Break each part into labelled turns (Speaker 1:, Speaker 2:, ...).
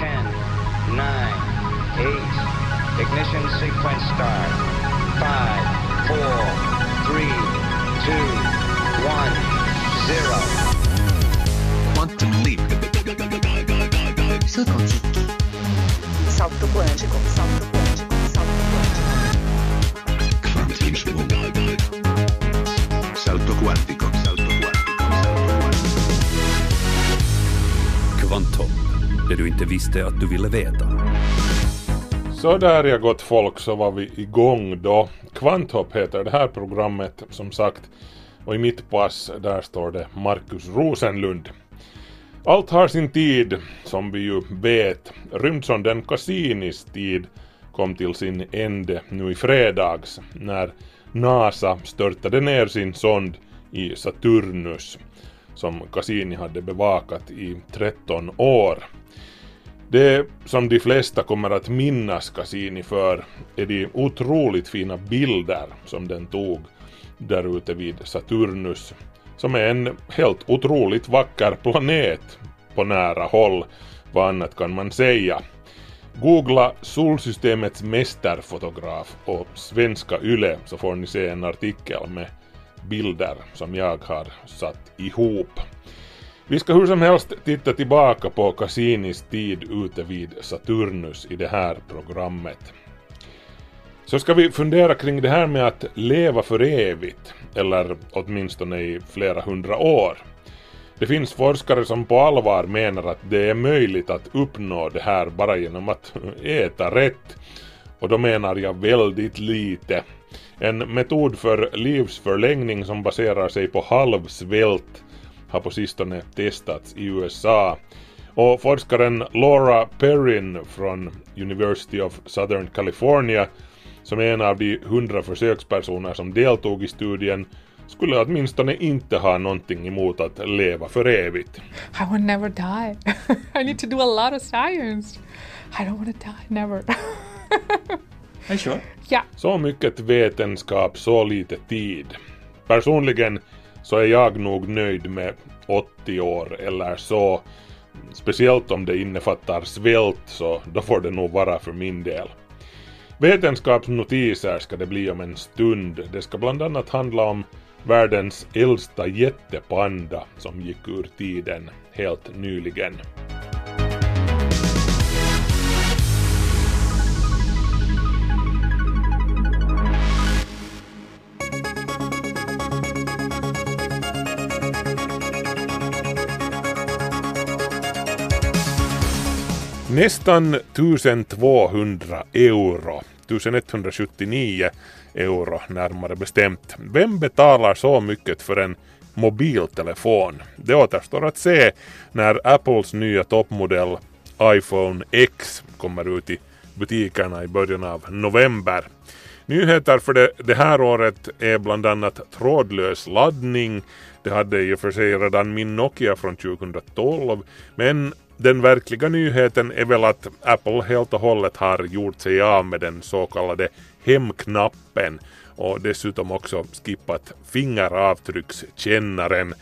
Speaker 1: 10, 9, 8. Ignition sequence start. 5, 4, 3, 2, 1, 0.
Speaker 2: Quantum leap.
Speaker 3: Saut quantique.
Speaker 4: Salto quântico, salto quântico, salto quântico.
Speaker 2: Quantum Salto quantico. Salto quantico. Salto quantico.
Speaker 5: Kvantum, det du inte visste att du ville veta.
Speaker 6: Så där ja gott folk så var vi igång då. Kvanthopp heter det här programmet som sagt och i mitt pass där står det Markus Rosenlund. Allt har sin tid som vi ju vet. Rymdsonden Cassinis tid kom till sin ände nu i fredags när NASA störtade ner sin sond i Saturnus som Cassini hade bevakat i 13 år. Det som de flesta kommer att minnas Cassini för är de otroligt fina bilder som den tog där ute vid Saturnus, som är en helt otroligt vacker planet på nära håll. Vad annat kan man säga? Googla solsystemets mästerfotograf och svenska YLE så får ni se en artikel med bilder som jag har satt ihop. Vi ska hur som helst titta tillbaka på Cassinis tid ute vid Saturnus i det här programmet. Så ska vi fundera kring det här med att leva för evigt, eller åtminstone i flera hundra år. Det finns forskare som på allvar menar att det är möjligt att uppnå det här bara genom att äta rätt. Och då menar jag väldigt lite. En metod för livsförlängning som baserar sig på halvsvält har på sistone testats i USA. Och forskaren Laura Perrin från University of Southern California, som är en av de hundra försökspersoner som deltog i studien, skulle åtminstone inte ha någonting emot att leva för evigt.
Speaker 7: I will never die. I need to do a lot of science. I don't want to die, never.
Speaker 8: Are sure?
Speaker 7: ja,
Speaker 6: Så mycket vetenskap, så lite tid. Personligen så är jag nog nöjd med 80 år eller så. Speciellt om det innefattar svält så då får det nog vara för min del. Vetenskapsnotiser ska det bli om en stund. Det ska bland annat handla om världens äldsta jättepanda som gick ur tiden helt nyligen. Nästan 1200 euro, 1179 euro närmare bestämt. Vem betalar så mycket för en mobiltelefon? Det återstår att se när Apples nya toppmodell iPhone X kommer ut i butikerna i början av november. Nyheter för det, det här året är bland annat trådlös laddning. Det hade i och för sig redan min Nokia från 2012, men den verkliga nyheten är väl att Apple helt och hållet har gjort sig av med den så kallade hemknappen och dessutom också skippat fingeravtryckskännaren.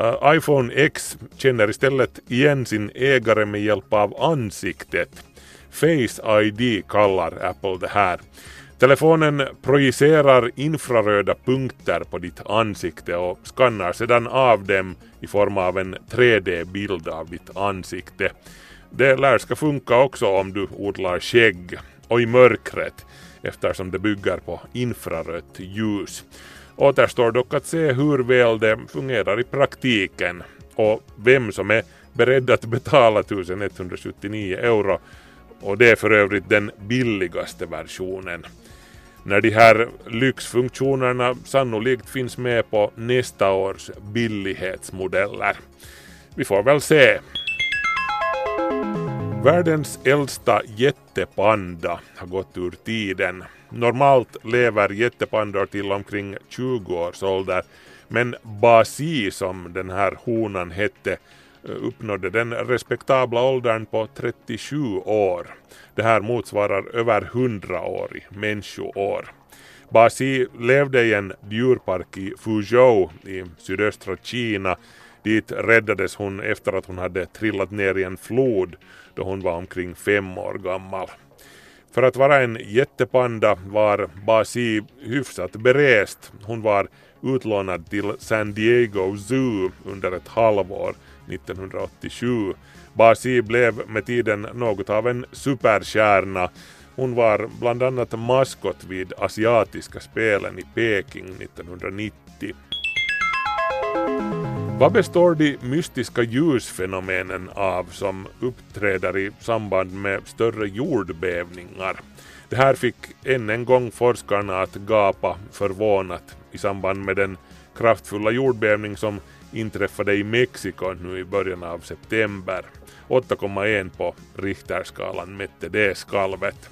Speaker 6: Uh, iPhone X känner istället igen sin ägare med hjälp av ansiktet. Face ID kallar Apple det här. Telefonen projicerar infraröda punkter på ditt ansikte och skannar sedan av dem i form av en 3D-bild av ditt ansikte. Det lär ska funka också om du odlar skägg och i mörkret eftersom det bygger på infrarött ljus. Återstår dock att se hur väl det fungerar i praktiken och vem som är beredd att betala 1179 euro och det är för övrigt den billigaste versionen. När de här lyxfunktionerna sannolikt finns med på nästa års billighetsmodeller. Vi får väl se. Världens äldsta jättepanda har gått ur tiden. Normalt lever jättepandor till omkring 20 års ålder men Basi som den här honan hette Eh, uppnådde den respektabla åldern på 37 år. Det här motsvarar över 100 år i människoår. Basi levde i en djurpark i Fuzhou i sydöstra Kina Dit räddades hon efter att hon hade trillat ner i en flod då hon var omkring fem år gammal. För att vara en jättepanda var Basi hyfsat berest. Hon var utlånad till San Diego Zoo under ett halvår 1987. Basi blev med tiden något av en superstjärna. Hon var bland annat maskot vid asiatiska spelen i Peking 1990. Vad består de mystiska ljusfenomenen av som uppträder i samband med större jordbävningar? Det här fick än en gång forskarna att gapa förvånat i samband med den kraftfulla jordbävning som inträffade i Mexiko nu i början av september. 8,1 på Richterskalan mätte det skalvet.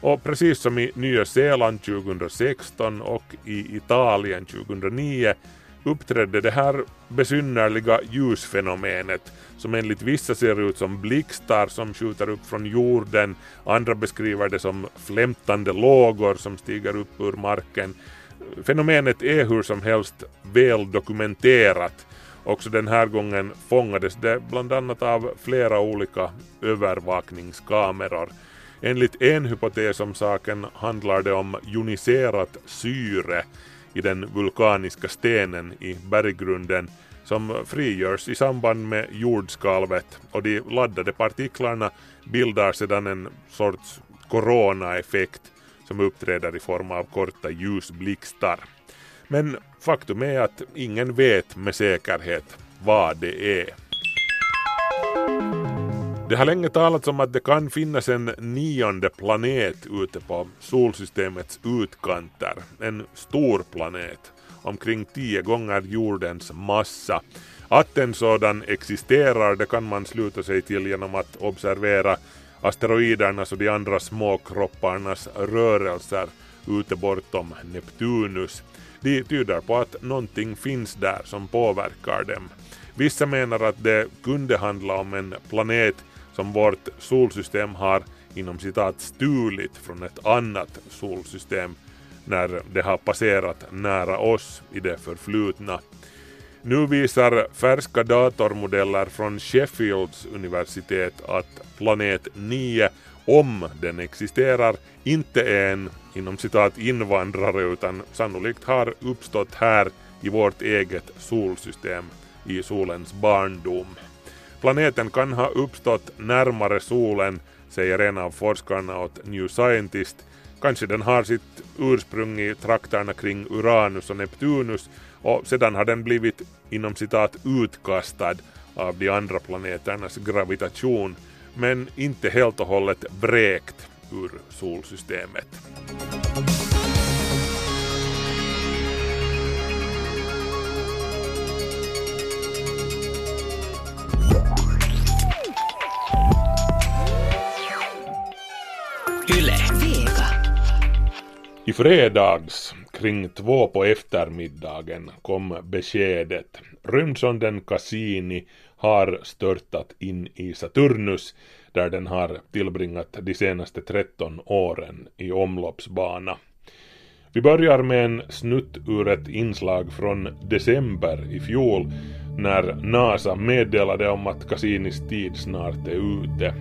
Speaker 6: Och precis som i Nya Zeeland 2016 och i Italien 2009 uppträdde det här besynnerliga ljusfenomenet som enligt vissa ser ut som blixtar som skjuter upp från jorden, andra beskriver det som flämtande lågor som stiger upp ur marken. Fenomenet är hur som helst väl dokumenterat. Också den här gången fångades det bland annat av flera olika övervakningskameror. Enligt en hypotes om saken handlar det om joniserat syre i den vulkaniska stenen i berggrunden som frigörs i samband med jordskalvet och de laddade partiklarna bildar sedan en sorts coronaeffekt som uppträder i form av korta ljusblixtar. Men faktum är att ingen vet med säkerhet vad det är. Det har länge talats om att det kan finnas en nionde planet ute på solsystemets utkanter. En stor planet, omkring tio gånger jordens massa. Att en sådan existerar det kan man sluta sig till genom att observera asteroidernas och de andra småkropparnas rörelser ute bortom Neptunus. De tyder på att någonting finns där som påverkar dem. Vissa menar att det kunde handla om en planet som vårt solsystem har inom citat stulit från ett annat solsystem när det har passerat nära oss i det förflutna. Nu visar färska datormodeller från Sheffields universitet att planet 9, om den existerar, inte är en inom citat invandrare utan sannolikt har uppstått här i vårt eget solsystem i solens barndom. Planeten kan ha uppstått närmare solen, säger en av forskarna åt New Scientist. Kanske den har sitt ursprung i trakterna kring Uranus och Neptunus och sedan har den blivit inom citat utkastad av de andra planeternas gravitation men inte helt och hållet vräkt ur solsystemet.
Speaker 3: Yle.
Speaker 6: I fredags kring två på eftermiddagen kom beskedet. Rymdsonden Cassini har störtat in i Saturnus där den har tillbringat de senaste 13 åren i omloppsbana. Vi börjar med en snutt ur ett inslag från december i fjol när NASA meddelade om att Cassinis tid snart är ute.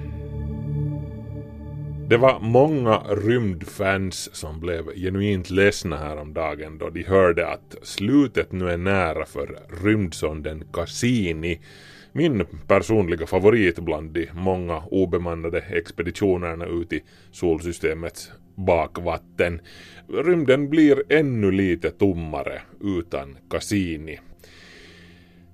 Speaker 6: Det var många rymdfans som blev genuint ledsna häromdagen då de hörde att slutet nu är nära för rymdsonden Cassini, min personliga favorit bland de många obemannade expeditionerna ut i solsystemets bakvatten. Rymden blir ännu lite tommare utan Cassini.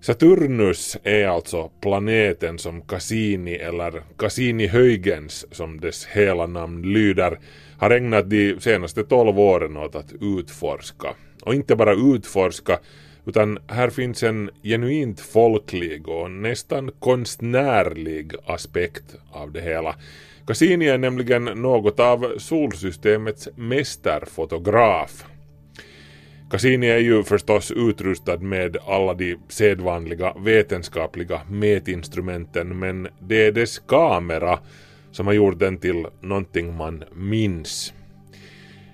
Speaker 6: Saturnus är alltså planeten som Cassini eller Cassini-Huygens som dess hela namn lyder har ägnat de senaste 12 åren åt att utforska. Och inte bara utforska utan här finns en genuint folklig och nästan konstnärlig aspekt av det hela. Cassini är nämligen något av solsystemets mästerfotograf. Cassini är ju förstås utrustad med alla de sedvanliga vetenskapliga mätinstrumenten men det är dess kamera som har gjort den till någonting man minns.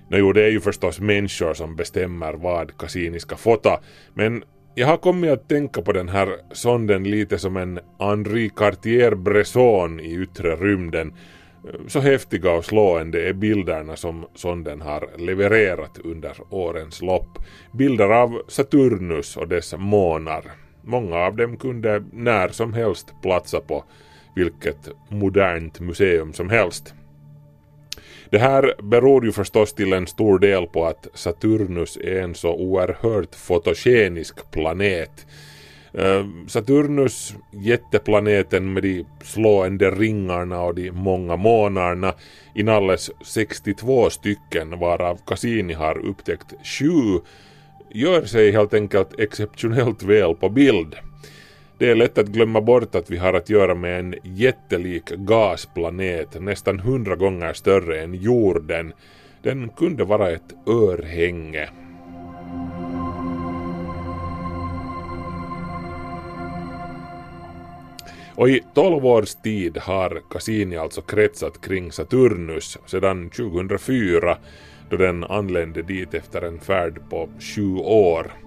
Speaker 6: Nå jo, det är ju förstås människor som bestämmer vad Cassini ska fota, men jag har kommit att tänka på den här sonden lite som en Henri Cartier-Bresson i yttre rymden. Så häftiga och slående är bilderna som sonden har levererat under årens lopp. Bilder av Saturnus och dess månar. Många av dem kunde när som helst platsa på vilket modernt museum som helst. Det här beror ju förstås till en stor del på att Saturnus är en så oerhört fotogenisk planet. Eh, Saturnus, jätteplaneten med de slående ringarna och de många månarna, inalles 62 stycken varav Cassini har upptäckt sju, gör sig helt enkelt exceptionellt väl på bild. Det är lätt att glömma bort att vi har att göra med en jättelik gasplanet nästan hundra gånger större än jorden. Den kunde vara ett örhänge. Och i 12 års tid har Cassini alltså kretsat kring Saturnus sedan 2004 då den anlände dit efter en färd på sju år.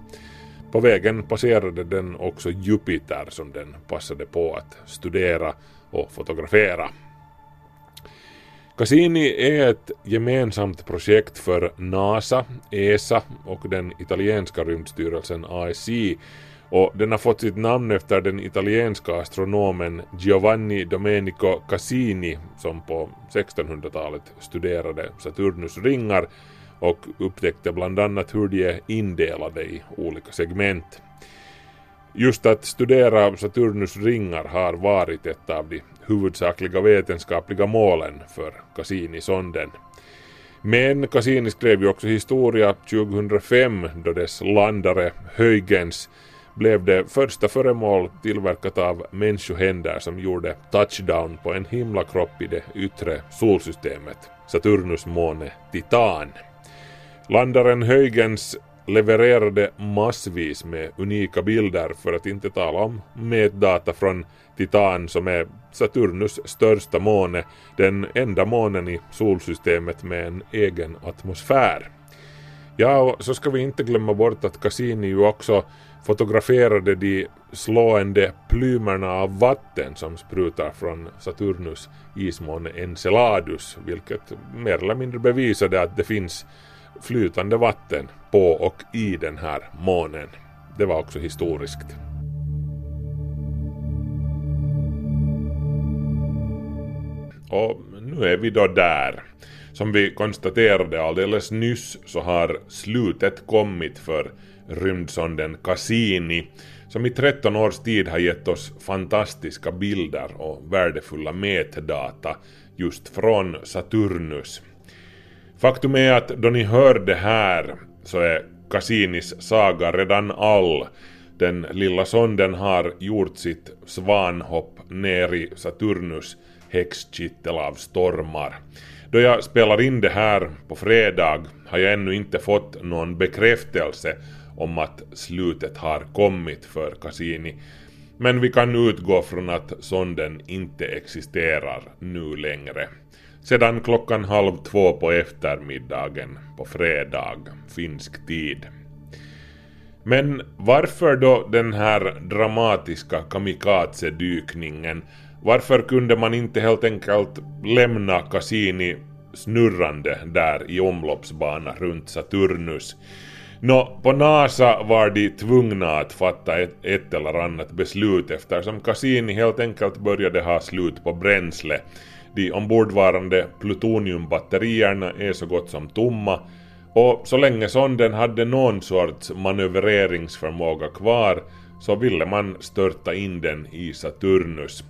Speaker 6: På vägen passerade den också Jupiter som den passade på att studera och fotografera. Cassini är ett gemensamt projekt för NASA, ESA och den italienska rymdstyrelsen AEC och den har fått sitt namn efter den italienska astronomen Giovanni Domenico Cassini som på 1600-talet studerade Saturnus ringar och upptäckte bland annat hur de är indelade i olika segment. Just att studera Saturnus ringar har varit ett av de huvudsakliga vetenskapliga målen för Cassini-sonden. Men Cassini skrev ju också historia 2005 då dess landare Huygens blev det första föremål tillverkat av människohänder som gjorde touchdown på en himlakropp i det yttre solsystemet, Saturnus måne Titan. Landaren Huygens levererade massvis med unika bilder för att inte tala om mätdata från Titan som är Saturnus största måne, den enda månen i solsystemet med en egen atmosfär. Ja, och så ska vi inte glömma bort att Cassini ju också fotograferade de slående plymerna av vatten som sprutar från Saturnus ismåne Enceladus, vilket mer eller mindre bevisade att det finns flytande vatten på och i den här månen. Det var också historiskt. Och nu är vi då där. Som vi konstaterade alldeles nyss så har slutet kommit för rymdsonden Cassini som i 13 års tid har gett oss fantastiska bilder och värdefulla mätdata just från Saturnus. Faktum är att då ni hör det här så är Cassinis saga redan all. Den lilla sonden har gjort sitt svanhopp ner i Saturnus häxkittel av stormar. Då jag spelar in det här på fredag har jag ännu inte fått någon bekräftelse om att slutet har kommit för Cassini. Men vi kan utgå från att sonden inte existerar nu längre. Sedan klockan halv två på eftermiddagen på fredag, finsk tid. Men varför då den här dramatiska kamikaze-dykningen? Varför kunde man inte helt enkelt lämna Cassini snurrande där i omloppsbana runt Saturnus? Nå, på NASA var de tvungna att fatta ett, ett eller annat beslut eftersom Cassini helt enkelt började ha slut på bränsle. De ombordvarande plutoniumbatterierna är så gott som tomma och så länge sonden hade någon sorts manövreringsförmåga kvar så ville man störta in den i Saturnus.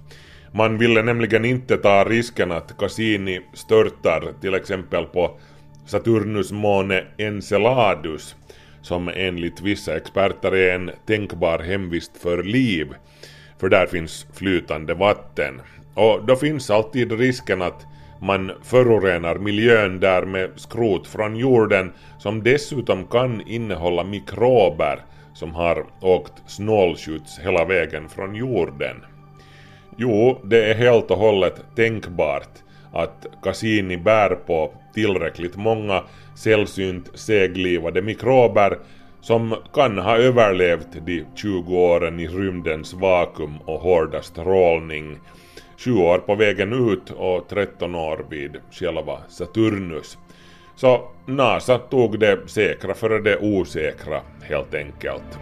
Speaker 6: Man ville nämligen inte ta risken att Cassini störtar till exempel på Saturnus måne Enceladus som enligt vissa experter är en tänkbar hemvist för liv, för där finns flytande vatten. Och då finns alltid risken att man förorenar miljön där med skrot från jorden som dessutom kan innehålla mikrober som har åkt snålskjuts hela vägen från jorden. Jo, det är helt och hållet tänkbart att Cassini bär på tillräckligt många sällsynt seglivade mikrober som kan ha överlevt de 20 åren i rymdens vakuum och hårda strålning. 7 år på vägen ut och 13 år vid själva Saturnus. Så NASA tog det säkra före det osäkra helt enkelt.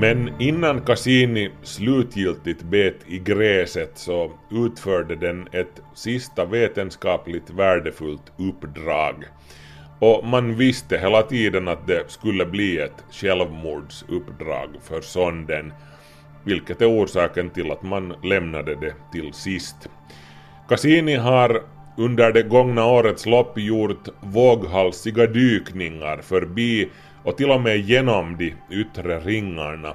Speaker 6: Men innan Cassini slutgiltigt bet i gräset så utförde den ett sista vetenskapligt värdefullt uppdrag. Och man visste hela tiden att det skulle bli ett självmordsuppdrag för sonden, vilket är orsaken till att man lämnade det till sist. Cassini har under det gångna årets lopp gjort våghalsiga dykningar förbi och till och med genom de yttre ringarna.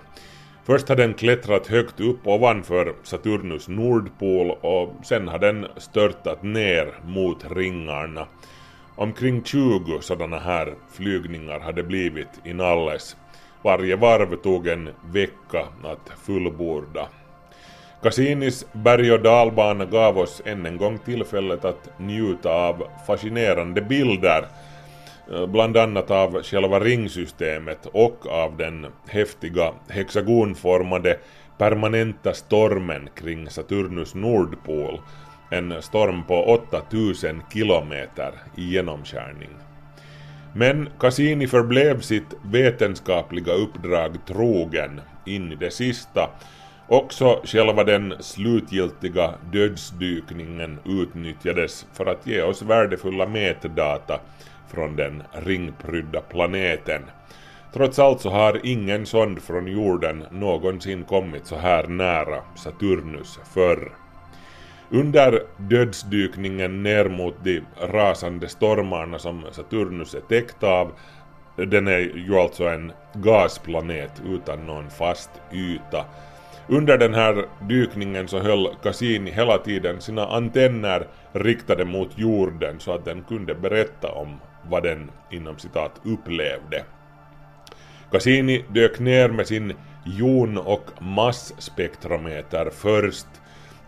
Speaker 6: Först har den klättrat högt upp ovanför Saturnus nordpol och sen har den störtat ner mot ringarna. Omkring 20 sådana här flygningar hade blivit i Nalles. Varje varv tog en vecka att fullborda. Cassinis berg och dalbana gav oss än en gång tillfället att njuta av fascinerande bilder eh, bland annat av själva ringsystemet och av den häftiga hexagonformade permanenta stormen kring Saturnus nordpol, en storm på 8000 kilometer i genomskärning. Men Cassini förblev sitt vetenskapliga uppdrag trogen in i det sista. Också själva den slutgiltiga dödsdykningen utnyttjades för att ge oss värdefulla mätdata från den ringprydda planeten. Trots allt så har ingen sond från jorden någonsin kommit så här nära Saturnus förr. Under dödsdykningen ner mot de rasande stormarna som Saturnus är täckt av, den är ju alltså en gasplanet utan någon fast yta. Under den här dykningen så höll Cassini hela tiden sina antenner riktade mot jorden så att den kunde berätta om vad den inom citat upplevde. Cassini dök ner med sin jon och masspektrometer först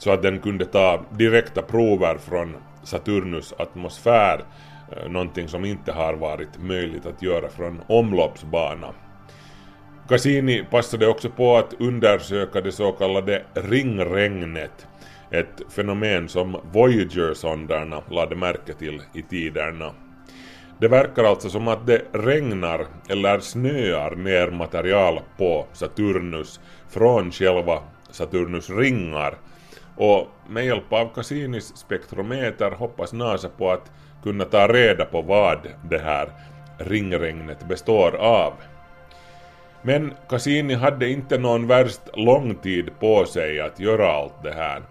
Speaker 6: så att den kunde ta direkta prover från Saturnus atmosfär, eh, någonting som inte har varit möjligt att göra från omloppsbana. Cassini passade också på att undersöka det så kallade ringregnet, ett fenomen som Voyager-sonderna lade märke till i tiderna. Det verkar alltså som att det regnar eller snöar ner material på Saturnus från själva Saturnus ringar och med hjälp av Cassinis spektrometer hoppas NASA på att kunna ta reda på vad det här ringregnet består av. Men Cassini hade inte någon värst lång tid på sig att göra allt det här.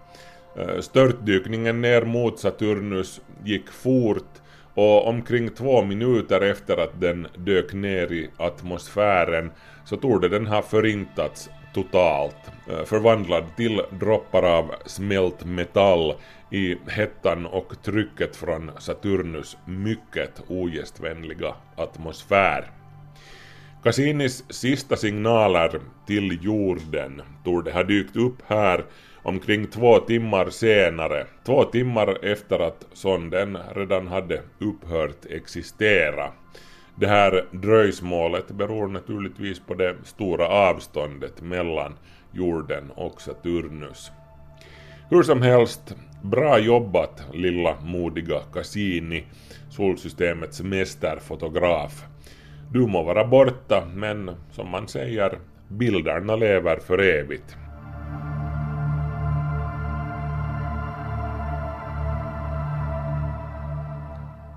Speaker 6: Eh, störtdykningen ner mot Saturnus gick fort och omkring två minuter efter att den dök ner i atmosfären så torde den ha förintats totalt, eh, förvandlad till droppar av smält metall i hettan och trycket från Saturnus mycket ogästvänliga atmosfär. Cassinis sista signaler till jorden torde ha dykt upp här omkring två timmar senare, två timmar efter att sonden redan hade upphört existera. Det här dröjsmålet beror naturligtvis på det stora avståndet mellan jorden och Saturnus. Hur som helst, bra jobbat lilla modiga Cassini, solsystemets mästerfotograf. Du må vara borta, men som man säger, bilderna lever för evigt.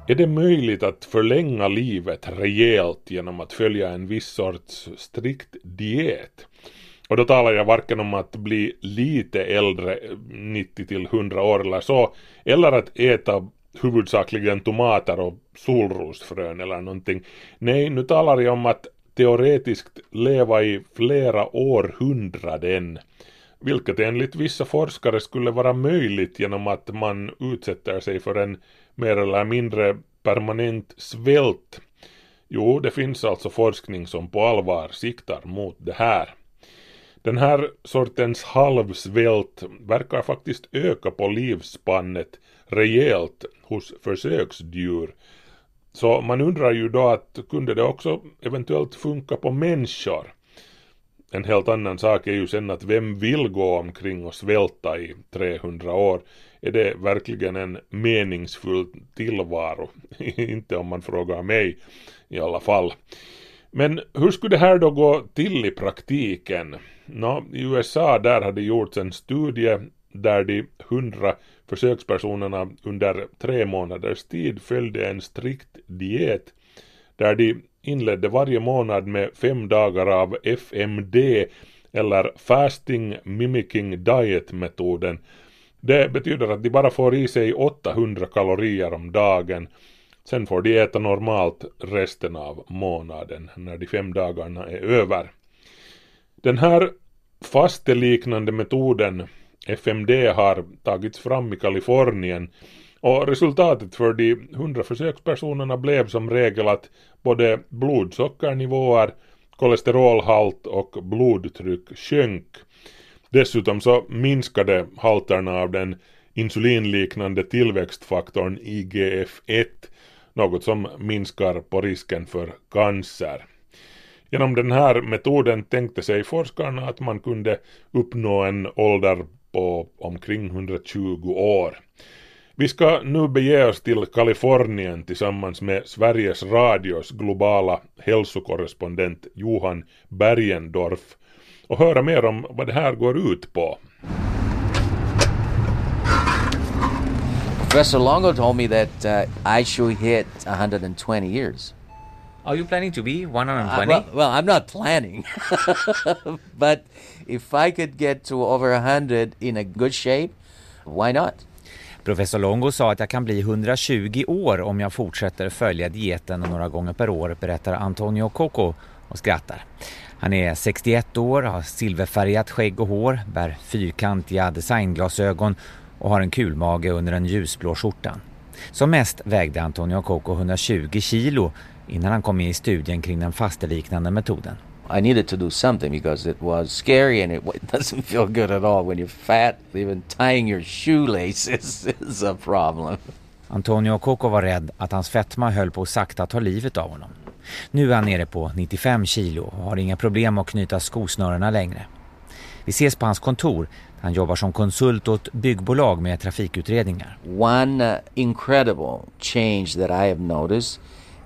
Speaker 6: Är det möjligt att förlänga livet rejält genom att följa en viss sorts strikt diet? Och då talar jag varken om att bli lite äldre, 90 till 100 år eller så, eller att äta huvudsakligen tomater och solrosfrön eller någonting. Nej, nu talar jag om att teoretiskt leva i flera århundraden, vilket enligt vissa forskare skulle vara möjligt genom att man utsätter sig för en mer eller mindre permanent svält. Jo, det finns alltså forskning som på allvar siktar mot det här. Den här sortens halvsvält verkar faktiskt öka på livsspannet rejält hos försöksdjur Så man undrar ju då att kunde det också eventuellt funka på människor? En helt annan sak är ju sen att vem vill gå omkring och svälta i 300 år? Är det verkligen en meningsfull tillvaro? Inte om man frågar mig i alla fall. Men hur skulle det här då gå till i praktiken? Nå, I USA där hade gjorts en studie där de 100 försökspersonerna under tre månaders tid följde en strikt diet där de inledde varje månad med fem dagar av FMD eller Fasting Mimicking Diet-metoden. Det betyder att de bara får i sig 800 kalorier om dagen. Sen får de äta normalt resten av månaden när de fem dagarna är över. Den här fasteliknande metoden FMD har tagits fram i Kalifornien och resultatet för de 100 försökspersonerna blev som regel att både blodsockernivåer, kolesterolhalt och blodtryck sjönk. Dessutom så minskade halterna av den insulinliknande tillväxtfaktorn IGF-1, något som minskar på risken för cancer. Genom den här metoden tänkte sig forskarna att man kunde uppnå en ålder på omkring 120 år. Vi ska nu bege oss till Kalifornien tillsammans med Sveriges Radios globala hälsokorrespondent Johan Bergendorf och höra mer om vad det här går ut på.
Speaker 9: Professor Longo told me that uh, I should hit 120 years.
Speaker 10: Are you planning to be 120?
Speaker 9: Uh, well, well, I'm not planning, but if I could get to over 100 in a good shape, why not?
Speaker 10: Professor Longo sa att jag kan bli 120 år om jag fortsätter följa dieten några gånger per år, berättar Antonio Coco och skrattar. Han är 61 år, har silverfärgat skägg och hår, bär fyrkantiga designglasögon och har en kulmage under en ljusblå skjorta. Som mest vägde Antonio Coco 120 kilo innan han kom med i studien kring den fasteliknande metoden.
Speaker 9: I needed to do something because it was scary and it doesn't feel good at all when you're fat. Even tying your shoelaces is a problem.
Speaker 10: Antonio Coco var rädd att hans fetma höll på att sakta ta livet av honom. Nu är han nere på 95 kilo och har inga problem att knyta skosnörena längre. Vi ses på hans kontor. Han jobbar som konsult åt byggbolag med trafikutredningar.
Speaker 9: One uh, incredible change that I have noticed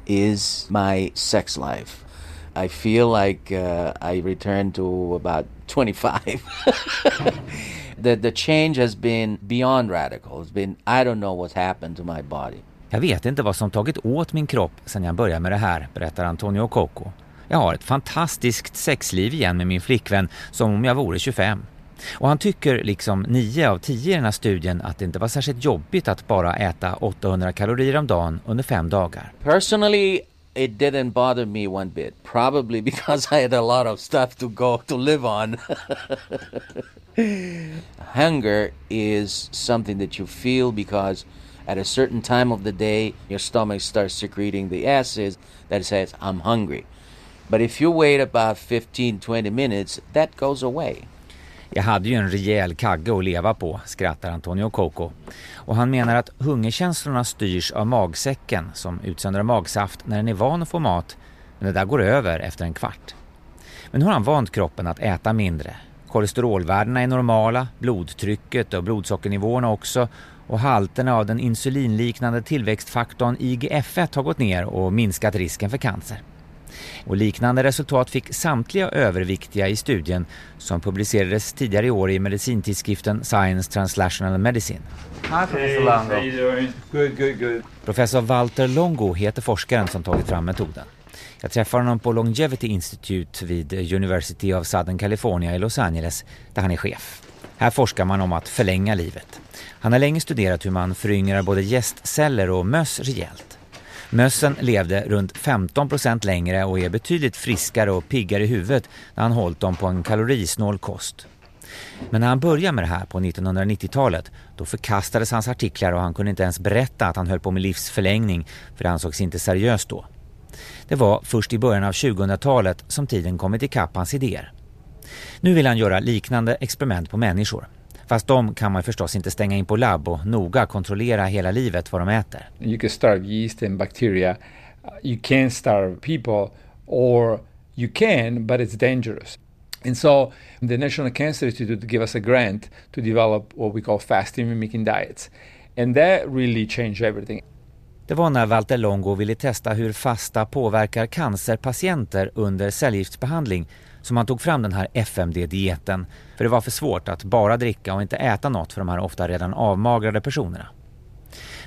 Speaker 9: is my sex life. I feel like uh, I returned to about 25. the, the change has been beyond radical. It's been, I don't know what's happened to my body.
Speaker 10: Jag vet inte vad som tagit åt min kropp sedan jag började med det här, berättar Antonio Coco. Jag har ett fantastiskt sexliv igen med min flickvän som om jag vore 25. Och han tycker, liksom 9 av 10 i den här studien, att det inte var särskilt jobbigt att bara äta 800 kalorier om dagen under fem dagar.
Speaker 9: Personally, it didn't bother me one bit. Probably because I had a lot of stuff to go to live on. Hunger is something that you feel because at a certain time of the day, your stomach starts secreting the acids that says, I'm hungry. But if you wait about 15 20 minutes, that goes away.
Speaker 10: Jag hade ju en rejäl kagge att leva på, skrattar Antonio Coco. Och han menar att hungerkänslorna styrs av magsäcken som utsöndrar magsaft när den är van att få mat, men det där går över efter en kvart. Men nu har han vant kroppen att äta mindre. Kolesterolvärdena är normala, blodtrycket och blodsockernivåerna också och halterna av den insulinliknande tillväxtfaktorn IGF-1 har gått ner och minskat risken för cancer. Och liknande resultat fick samtliga överviktiga i studien som publicerades tidigare i år i medicintidskriften Science Translational Medicine.
Speaker 11: Hi, Professor Longo. Doing? Good, good, good.
Speaker 10: Professor Walter Longo heter forskaren som tagit fram metoden. Jag träffar honom på Longevity Institute vid University of Southern California i Los Angeles där han är chef. Här forskar man om att förlänga livet. Han har länge studerat hur man föryngrar både gästceller och möss rejält. Mössen levde runt 15% längre och är betydligt friskare och piggare i huvudet när han hållit dem på en kalorisnål kost. Men när han började med det här på 1990-talet då förkastades hans artiklar och han kunde inte ens berätta att han höll på med livsförlängning för det ansågs inte seriöst då. Det var först i början av 2000-talet som tiden kommit ikapp hans idéer. Nu vill han göra liknande experiment på människor. Fast de kan man förstås inte stänga in på labb och noga kontrollera hela livet vad de äter.
Speaker 8: You can starve yeast and bacteria. You can't starve people, or you can, but it's dangerous. And so the National Cancer Institute gave us a grant to develop what we call fasting mimicking diets. And that really changed everything.
Speaker 10: Det var när Walter Longo ville testa hur fasta påverkar cancerpatienter under cellgiftsbehandling som han tog fram den här FMD-dieten. För det var för svårt att bara dricka och inte äta något för de här ofta redan avmagrade personerna.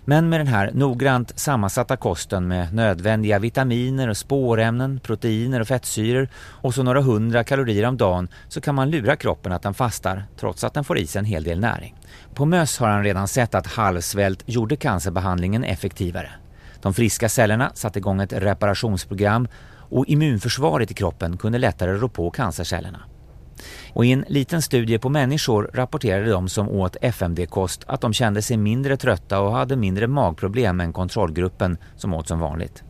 Speaker 10: Men med den här noggrant sammansatta kosten med nödvändiga vitaminer och spårämnen, proteiner och fettsyror och så några hundra kalorier om dagen så kan man lura kroppen att den fastar trots att den får i sig en hel del näring. På möss har han redan sett att halvsvält gjorde cancerbehandlingen effektivare. De friska cellerna satte igång ett reparationsprogram och immunförsvaret i kroppen kunde lättare rå på cancercellerna. Och I en liten studie på människor rapporterade de som åt FMD-kost att de kände sig mindre trötta och hade mindre magproblem än kontrollgruppen som åt som vanligt.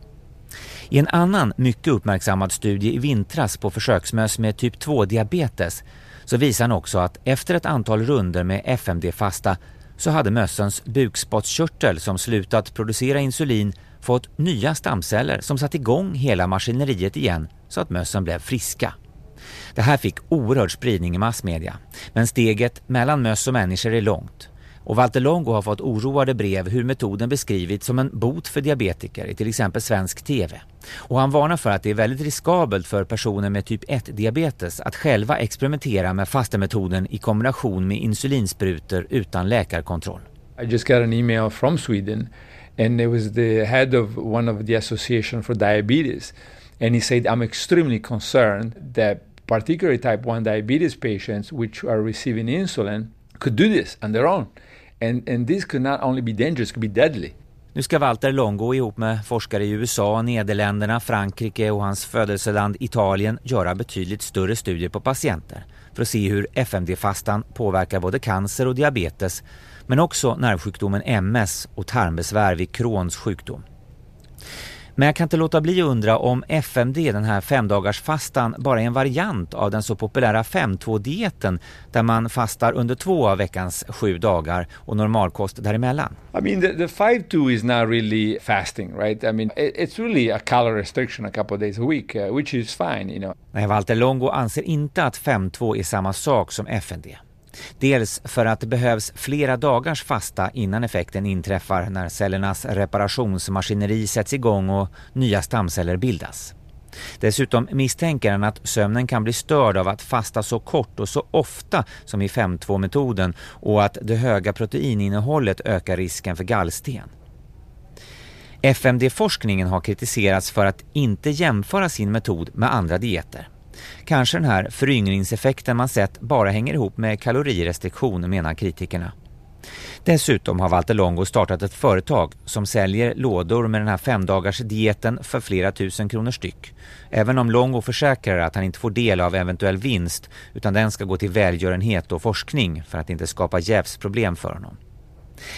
Speaker 10: I en annan mycket uppmärksammad studie i vintras på försöksmöss med typ 2-diabetes så visar han också att efter ett antal runder med FMD-fasta så hade mössens bukspottkörtel som slutat producera insulin fått nya stamceller som satt igång hela maskineriet igen så att mössen blev friska. Det här fick oerhörd spridning i massmedia, men steget mellan möss och människor är långt. Och Walter Longo har fått oroade brev hur metoden beskrivits som en bot för diabetiker i till exempel svensk TV. Och han varnar för att det är väldigt riskabelt för personer med typ 1-diabetes att själva experimentera med fastemetoden i kombination med insulinsprutor utan läkarkontroll.
Speaker 8: I just got an email from Sweden and it was the head of one of the association for diabetes. And he said I'm extremely concerned that particularly type 1 diabetes patients which are receiving insulin could do this on their own. And and this could not only be dangerous it could be deadly.
Speaker 10: Nu ska Walter Longo ihop med forskare i USA, Nederländerna, Frankrike och hans födelseland Italien göra betydligt större studier på patienter för att se hur FMD-fastan påverkar både cancer och diabetes men också nervsjukdomen MS och tarmbesvär vid Crohns sjukdom. Men jag kan inte låta bli att undra om FMD, den här femdagarsfastan, bara är en variant av den så populära 5-2-dieten där man fastar under två av veckans sju dagar och normalkost däremellan.
Speaker 8: I mean, the, the 5-2 is not really fasting, right? I mean, it, it's really a calorie restriction a couple of days a week, uh, which is fine, you know.
Speaker 10: Nej, Walter Longo anser inte att 5-2 är samma sak som FND. Dels för att det behövs flera dagars fasta innan effekten inträffar när cellernas reparationsmaskineri sätts igång och nya stamceller bildas. Dessutom misstänker han att sömnen kan bli störd av att fasta så kort och så ofta som i 5-2-metoden och att det höga proteininnehållet ökar risken för gallsten. FMD-forskningen har kritiserats för att inte jämföra sin metod med andra dieter. Kanske den här föryngringseffekten man sett bara hänger ihop med kalorirestriktion, menar kritikerna. Dessutom har Walter Longo startat ett företag som säljer lådor med den här femdagars dieten för flera tusen kronor styck. Även om Longo försäkrar att han inte får del av eventuell vinst utan den ska gå till välgörenhet och forskning för att inte skapa jävsproblem för honom.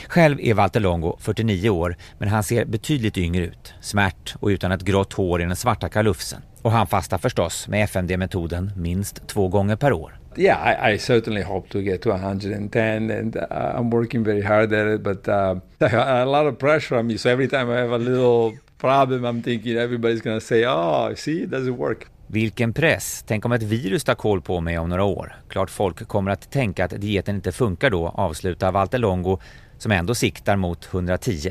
Speaker 10: Själv är Walter Longo 49 år men han ser betydligt yngre ut, smärt och utan ett grått hår i den svarta kalufsen. Och han fastar förstås med FMD-metoden minst två gånger per år.
Speaker 8: Yeah, I, I certainly hope to get to 110 and uh, I'm working very hard at it, but uh, a lot of pressure on me. So every time I have a little problem I'm thinking everybody's gonna say, oh, see, it doesn't work.
Speaker 10: Vilken press! Tänk om ett virus tar koll på mig om några år. Klart folk kommer att tänka att dieten inte funkar då, avslutar Walter Longo som ändå siktar mot 110.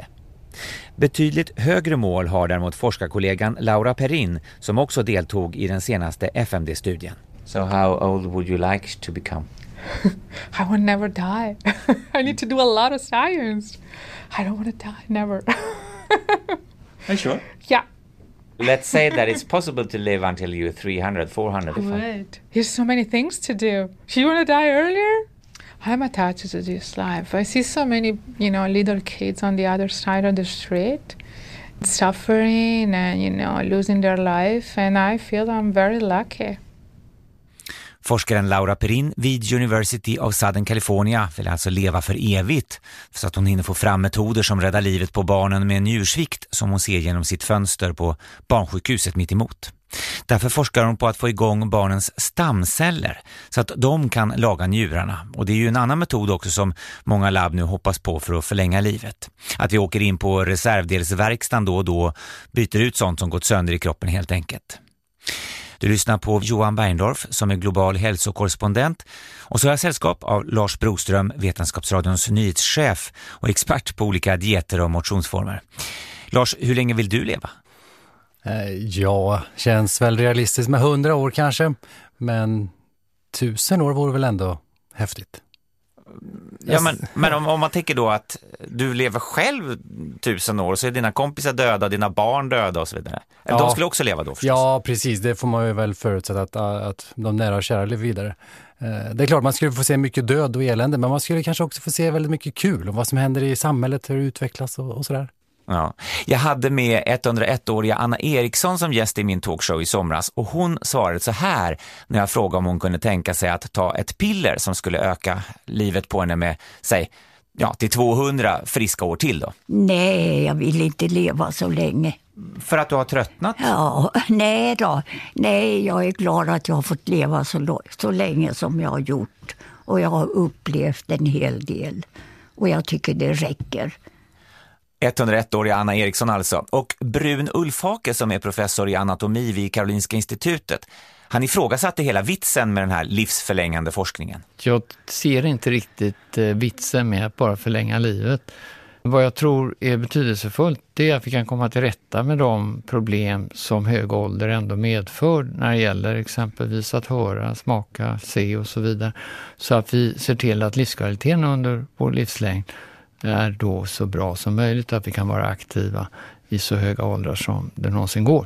Speaker 10: Betydligt högre mål har däremot forskarkollegan Laura Perrin som också deltog i den senaste FMD-studien.
Speaker 3: So how old would you like to become?
Speaker 7: I would never die. I need to do a lot of science. I don't want to die, never.
Speaker 3: Are you sure?
Speaker 7: yeah,
Speaker 3: Let's say that it's possible to live until you're 300, 400.
Speaker 7: I
Speaker 3: if I-
Speaker 7: would. There's so many things to do. You want to die earlier? I'm attached to this life. I see so many, you know, little kids on the other side of the street suffering and, you know, losing their life. And I feel I'm very lucky.
Speaker 10: Forskaren Laura Perin vid University of Southern California vill alltså leva för evigt så att hon hinner få fram metoder som räddar livet på barnen med njursvikt som hon ser genom sitt fönster på barnsjukhuset mitt emot. Därför forskar hon på att få igång barnens stamceller så att de kan laga njurarna. Och det är ju en annan metod också som många labb nu hoppas på för att förlänga livet. Att vi åker in på reservdelsverkstan då och då byter ut sånt som gått sönder i kroppen helt enkelt. Du lyssnar på Johan Berndorf som är global hälsokorrespondent och så har jag sällskap av Lars Broström, Vetenskapsradions nyhetschef och expert på olika dieter och motionsformer. Lars, hur länge vill du leva?
Speaker 12: Eh, Ja, känns väl realistiskt med hundra år kanske, men tusen år vore väl ändå häftigt.
Speaker 10: Ja, men, men om, om man tänker då att du lever själv tusen år så är dina kompisar döda, dina barn döda och så vidare.
Speaker 12: Ja.
Speaker 10: De skulle också leva då förstås.
Speaker 12: Ja, precis. Det får man ju väl förutsätta att, att de nära och kära lever vidare. Eh, Det är klart, man skulle få se mycket död och elände, men man skulle kanske också få se väldigt mycket kul om vad som händer i samhället, hur det utvecklas och, och sådär.
Speaker 10: Ja. Jag hade med 101-åriga Anna Eriksson som gäst i min talkshow i somras och hon svarade så här när jag frågade om hon kunde tänka sig att ta ett piller som skulle öka livet på henne med, säg, ja, till 200 friska år till då.
Speaker 13: Nej, jag vill inte leva så länge.
Speaker 10: För att du har tröttnat?
Speaker 13: Ja, nej då. Nej, jag är glad att jag har fått leva så, så länge som jag har gjort. Och jag har upplevt en hel del. Och jag tycker det räcker.
Speaker 10: 101-åriga Anna Eriksson alltså. Och Brun Ulfhake som är professor i anatomi vid Karolinska institutet. Han ifrågasatte hela vitsen med den här livsförlängande forskningen.
Speaker 14: Jag ser inte riktigt eh, vitsen med att bara förlänga livet. Vad jag tror är betydelsefullt det är att vi kan komma till rätta med de problem som hög ålder ändå medför när det gäller exempelvis att höra, smaka, se och så vidare. Så att vi ser till att livskvaliteten under vår livslängd är då så bra som möjligt, att vi kan vara aktiva i så höga åldrar som det någonsin går.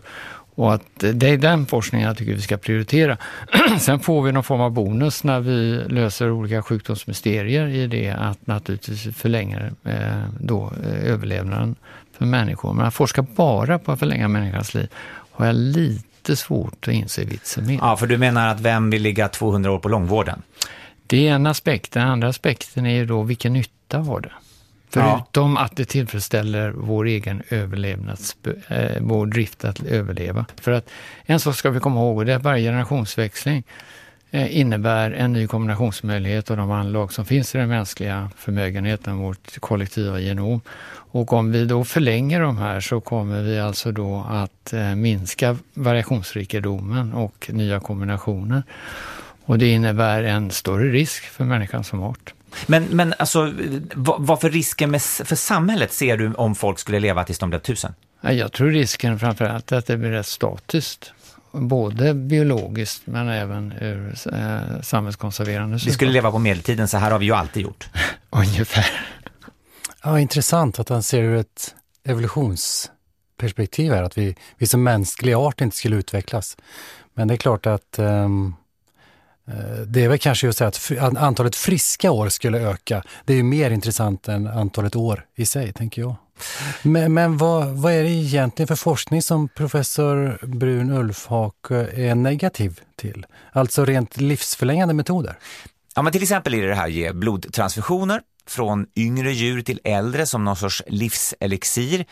Speaker 14: Och att det är den forskningen jag tycker vi ska prioritera. Sen får vi någon form av bonus när vi löser olika sjukdomsmysterier i det att naturligtvis förlänger eh, då, eh, överlevnaden för människor. Men att forska bara på att förlänga människans liv har jag lite svårt att inse vitsen med.
Speaker 10: Ja, för du menar att vem vill ligga 200 år på långvården?
Speaker 14: Det är en aspekt. Den andra aspekten är ju då vilken nytta har det? Förutom att det tillfredsställer vår egen överlevnads, eh, vår drift att överleva. För att en sak ska vi komma ihåg och det är att varje generationsväxling eh, innebär en ny kombinationsmöjlighet av de anlag som finns i den mänskliga förmögenheten, vårt kollektiva genom. Och om vi då förlänger de här så kommer vi alltså då att eh, minska variationsrikedomen och nya kombinationer. Och det innebär en större risk för människan som art.
Speaker 10: Men, men alltså, vad, vad för risker med, för samhället ser du om folk skulle leva tills de blev tusen?
Speaker 14: Ja, Jag tror risken framförallt är att det blir rätt statiskt. Både biologiskt men även ur eh, samhällskonserverande
Speaker 10: Vi skulle leva på medeltiden, så här har vi ju alltid gjort.
Speaker 14: Ungefär.
Speaker 12: Ja, intressant att han ser ur ett evolutionsperspektiv här, att vi, vi som mänsklig art inte skulle utvecklas. Men det är klart att eh, Eh, det är väl kanske just det att antalet friska år skulle öka. Det är ju mer intressant än antalet år i sig, tänker jag. Men, men vad, vad är det egentligen för forskning som professor Brun Ulfhake eh, är negativ till? Alltså rent livsförlängande metoder?
Speaker 10: Ja, men till exempel är det det här ge blodtransfusioner från yngre djur till äldre som någon sorts livselixir.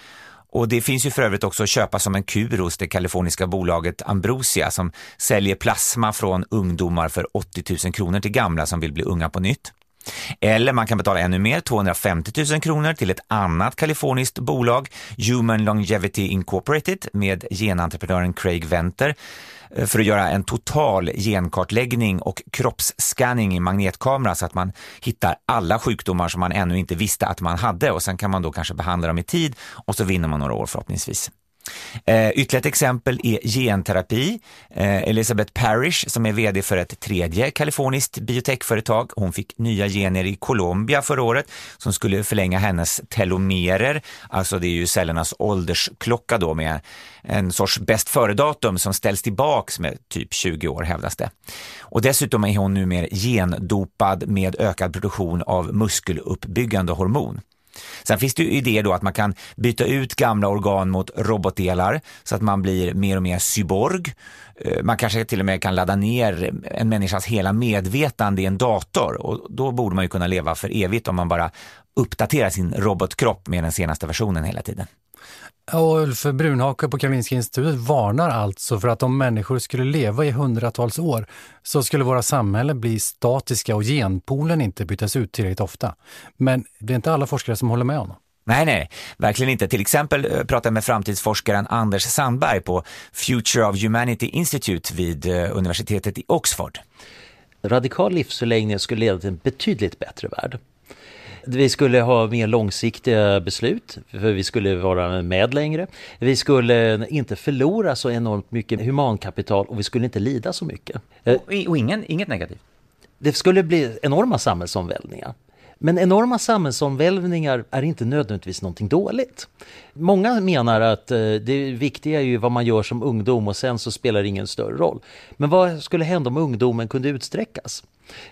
Speaker 10: Och det finns ju för övrigt också att köpa som en kur hos det kaliforniska bolaget Ambrosia som säljer plasma från ungdomar för 80 000 kronor till gamla som vill bli unga på nytt. Eller man kan betala ännu mer, 250 000 kronor till ett annat kaliforniskt bolag, Human Longevity Incorporated, med genentreprenören Craig Venter eh, för att göra en total genkartläggning och kroppsscanning i magnetkamera så att man hittar alla sjukdomar som man ännu inte visste att man hade och sen kan man då kanske behandla dem i tid och så vinner man några år förhoppningsvis. Eh, ytterligare ett exempel är genterapi. Eh, Elizabeth Parrish som är vd för ett tredje kaliforniskt biotechföretag. Hon fick nya gener i Colombia förra året som skulle förlänga hennes telomerer. Alltså det är ju cellernas åldersklocka då med en sorts bäst före-datum som ställs tillbaks med typ 20 år hävdas det. Och dessutom är hon nu mer gendopad med ökad produktion av muskeluppbyggande hormon. Sen finns det ju idéer då att man kan byta ut gamla organ mot robotdelar så att man blir mer och mer cyborg. Eh, man kanske till och med kan ladda ner en människas hela medvetande i en dator och då borde man ju kunna leva för evigt om man bara uppdaterar sin robotkropp med den senaste versionen hela tiden.
Speaker 12: Och Ulf Brunhake på Karolinska institutet varnar alltså för att om människor skulle leva i hundratals år så skulle våra samhällen bli statiska och genpoolen inte bytas ut tillräckligt ofta. Men det är inte alla forskare som håller med honom.
Speaker 10: Nej, nej, verkligen inte. Till exempel eh, pratade jag med framtidsforskaren Anders Sandberg på Future of Humanity Institute vid eh, universitetet i Oxford.
Speaker 3: Radikal livsförlängning skulle leda till en betydligt bättre värld. Vi skulle ha mer långsiktiga beslut, för vi skulle vara med längre. Vi skulle inte förlora så enormt mycket humankapital och vi skulle inte lida så mycket.
Speaker 10: Och, och ingen, inget negativt?
Speaker 3: Det skulle bli enorma samhällsomvälvningar. Men enorma samhällsomvälvningar är inte nödvändigtvis någonting dåligt. Många menar att eh, det viktiga är ju vad man gör som ungdom och sen så spelar det ingen större roll. Men vad skulle hända om ungdomen kunde utsträckas?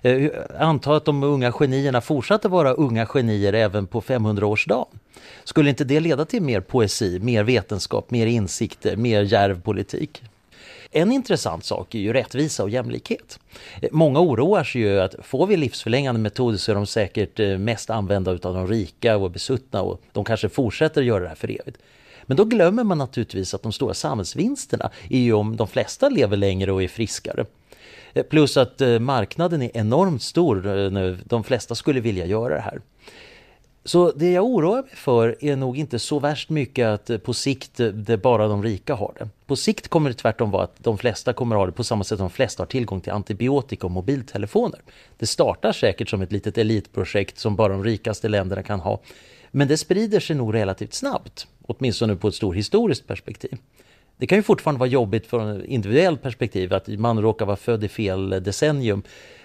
Speaker 3: Eh, Anta att de unga genierna fortsatte vara unga genier även på 500-årsdagen. Skulle inte det leda till mer poesi, mer vetenskap, mer insikter, mer djärv politik? En intressant sak är ju rättvisa och jämlikhet. Många oroar sig ju att får vi livsförlängande metoder så är de säkert eh, mest använda utav de rika och besuttna och de kanske fortsätter göra det här för evigt. Men då glömmer man naturligtvis att de stora samhällsvinsterna är ju om de flesta lever längre och är friskare. Eh, plus att eh, marknaden är enormt stor. De flesta skulle vilja göra det här. Så det jag oroar mig för är nog inte så värst mycket att eh, på sikt eh, det bara de rika har det. På sikt kommer det tvärtom vara att de flesta kommer ha det på samma sätt som de flesta har tillgång till antibiotika och mobiltelefoner. Det startar säkert som ett litet elitprojekt som bara de rikaste länderna kan ha. Men det sprider sig nog relativt snabbt, åtminstone på ett stort historiskt perspektiv. Det kan ju fortfarande vara jobbigt från ett individuellt perspektiv att man råkar vara född i fel eh, decennium.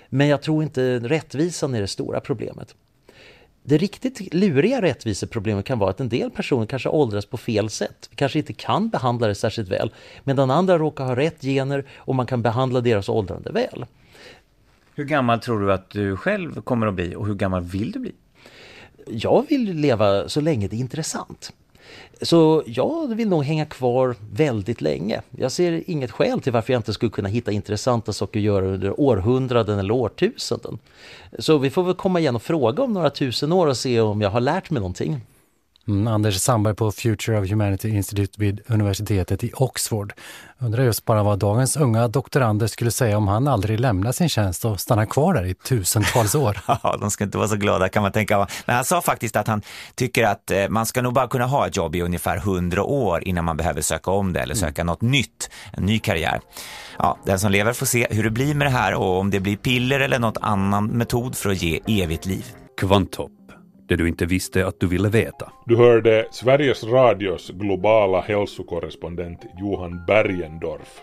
Speaker 3: Men jag tror inte rättvisan är det stora problemet. Det riktigt luriga rättviseproblemet kan vara att en del personer kanske åldras på fel sätt. Vi kanske inte kan behandla det särskilt väl, medan andra råkar ha rätt gener och man kan behandla deras åldrande väl.
Speaker 10: Hur gammal tror du att du själv kommer att bli och hur gammal vill du bli?
Speaker 3: Jag vill leva så länge det är intressant. Så jag vill nog hänga kvar väldigt länge. Jag ser inget skäl till varför jag inte skulle kunna hitta intressanta saker att göra under århundraden eller årtusenden. Så vi får väl komma igen och fråga om några tusen år och se om jag har lärt mig någonting.
Speaker 12: Mm, Anders Sandberg på Future of Humanity Institute vid universitetet i Oxford. Undrar just bara vad dagens unga doktorander skulle säga om han aldrig lämnar sin tjänst och stannar kvar där i tusentals år.
Speaker 10: Ja, de ska inte vara så glada kan man tänka. Men han sa faktiskt att han tycker att eh, man ska nog bara kunna ha ett jobb i ungefär 100 år innan man behöver söka om det eller söka något nytt, en ny karriär. Ja, den som lever får se hur det blir med det här och om det blir piller eller något annan metod för att ge evigt liv.
Speaker 5: Kvanthopp, det du inte visste att du ville veta.
Speaker 6: Du hörde Sveriges Radios globala hälsokorrespondent Johan Bergendorf.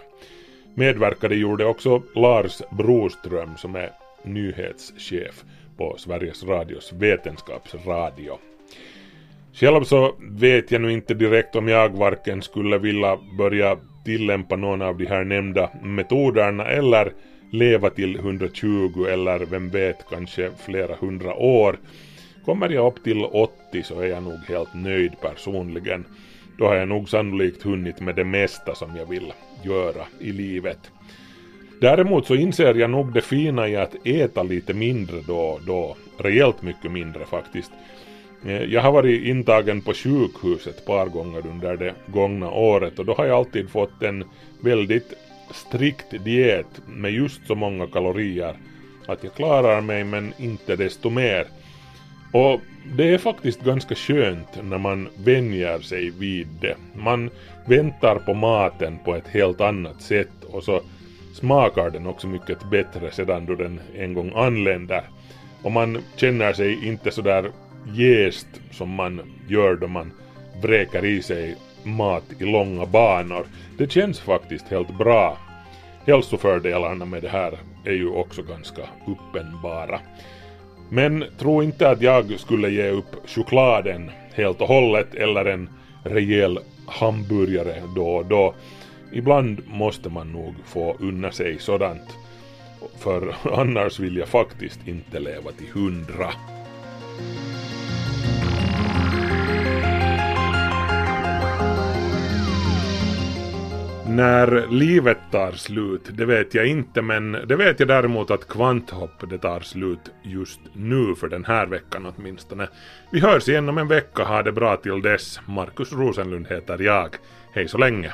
Speaker 6: Medverkade gjorde också Lars Broström som är nyhetschef på Sveriges Radios vetenskapsradio. Själv så vet jag nu inte direkt om jag varken skulle vilja börja tillämpa någon av de här nämnda metoderna eller leva till 120 eller vem vet kanske flera hundra år. Kommer jag upp till 80 så är jag nog helt nöjd personligen. Då har jag nog sannolikt hunnit med det mesta som jag vill göra i livet. Däremot så inser jag nog det fina i att äta lite mindre då och då. Rejält mycket mindre faktiskt. Eh, jag har varit intagen på sjukhus ett par gånger under det gångna året och då har jag alltid fått en väldigt strikt diet med just så många kalorier att jag klarar mig men inte desto mer. Och det är faktiskt ganska skönt när man vänjer sig vid det. Man väntar på maten på ett helt annat sätt och så smakar den också mycket bättre sedan då den en gång anländer. Och man känner sig inte sådär jäst som man gör då man vräker i sig mat i långa banor. Det känns faktiskt helt bra. Hälsofördelarna med det här är ju också ganska uppenbara. Men tro inte att jag skulle ge upp chokladen helt och hållet eller en rejäl hamburgare då och då. Ibland måste man nog få unna sig sådant. För annars vill jag faktiskt inte leva till hundra. När livet tar slut, det vet jag inte, men det vet jag däremot att kvanthopp, det tar slut just nu för den här veckan åtminstone. Vi hörs igen om en vecka, ha det bra till dess. Markus Rosenlund heter jag. Hej så länge!